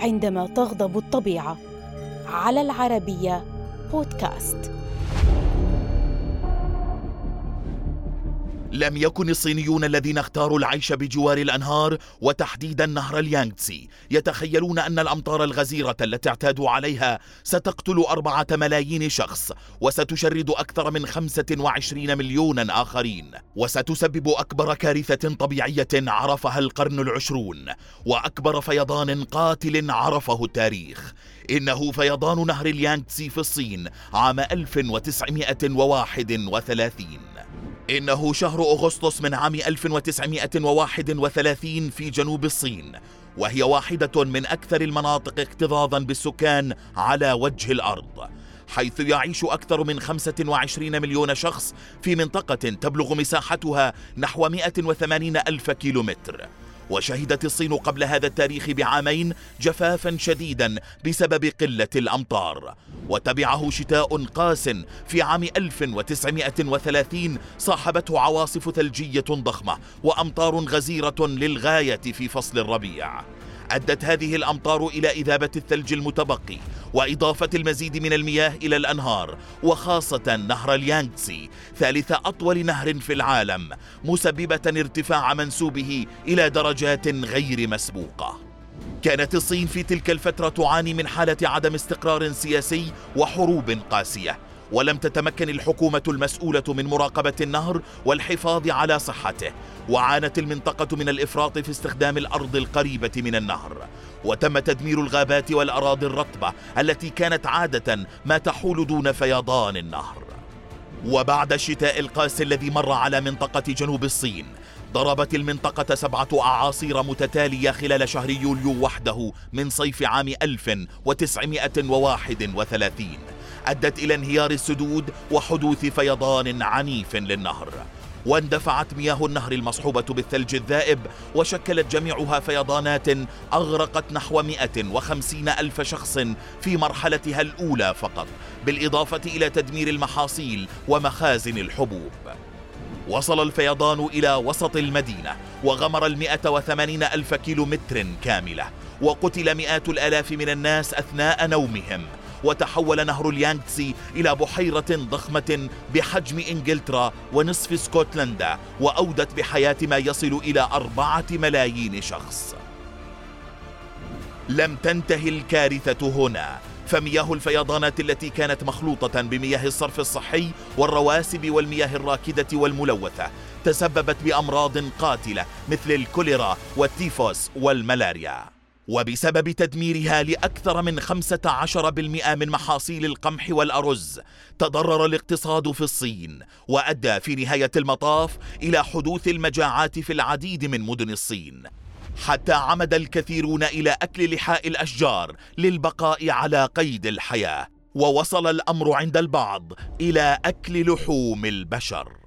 عندما تغضب الطبيعة. على العربية بودكاست. لم يكن الصينيون الذين اختاروا العيش بجوار الأنهار وتحديدا نهر اليانغتسي يتخيلون أن الأمطار الغزيرة التي اعتادوا عليها ستقتل أربعة ملايين شخص وستشرد أكثر من 25 مليونا آخرين وستسبب أكبر كارثة طبيعية عرفها القرن العشرون وأكبر فيضان قاتل عرفه التاريخ. إنه فيضان نهر اليانغتسي في الصين عام 1931 إنه شهر أغسطس من عام 1931 في جنوب الصين وهي واحدة من أكثر المناطق اكتظاظا بالسكان على وجه الأرض حيث يعيش أكثر من 25 مليون شخص في منطقة تبلغ مساحتها نحو 180 ألف كيلومتر. وشهدت الصين قبل هذا التاريخ بعامين جفافا شديدا بسبب قلة الأمطار. وتبعه شتاء قاس في عام 1930 صاحبته عواصف ثلجية ضخمة وأمطار غزيرة للغاية في فصل الربيع. أدت هذه الأمطار إلى إذابة الثلج المتبقي وإضافة المزيد من المياه إلى الأنهار وخاصة نهر اليانغتسي ثالث أطول نهر في العالم مسببة ارتفاع منسوبه إلى درجات غير مسبوقة. كانت الصين في تلك الفترة تعاني من حالة عدم استقرار سياسي وحروب قاسية ولم تتمكن الحكومة المسؤولة من مراقبة النهر والحفاظ على صحته وعانت المنطقة من الإفراط في استخدام الأرض القريبة من النهر. وتم تدمير الغابات والأراضي الرطبة التي كانت عادة ما تحول دون فيضان النهر. وبعد الشتاء القاسي الذي مر على منطقة جنوب الصين ضربت المنطقة سبعة أعاصير متتالية خلال شهر يوليو وحده من صيف عام 1931 أدت إلى انهيار السدود وحدوث فيضان عنيف للنهر. واندفعت مياه النهر المصحوبة بالثلج الذائب وشكلت جميعها فيضانات أغرقت نحو 150 ألف شخص في مرحلتها الأولى فقط بالإضافة إلى تدمير المحاصيل ومخازن الحبوب. وصل الفيضان إلى وسط المدينة وغمر المئة وثمانين ألف كيلو متر كاملة وقتل مئات الآلاف من الناس أثناء نومهم. وتحول نهر اليانغتسي إلى بحيرة ضخمة بحجم إنجلترا ونصف اسكتلندا وأودت بحياة ما يصل إلى أربعة ملايين شخص. لم تنتهي الكارثة هنا. فمياه الفيضانات التي كانت مخلوطة بمياه الصرف الصحي والرواسب والمياه الراكدة والملوثة تسببت بأمراض قاتلة مثل الكوليرا والتيفوس والملاريا. وبسبب تدميرها لأكثر من 15% من محاصيل القمح والأرز تضرر الاقتصاد في الصين وأدى في نهاية المطاف إلى حدوث المجاعات في العديد من مدن الصين. حتى عمد الكثيرون إلى أكل لحاء الأشجار للبقاء على قيد الحياة ووصل الأمر عند البعض إلى أكل لحوم البشر.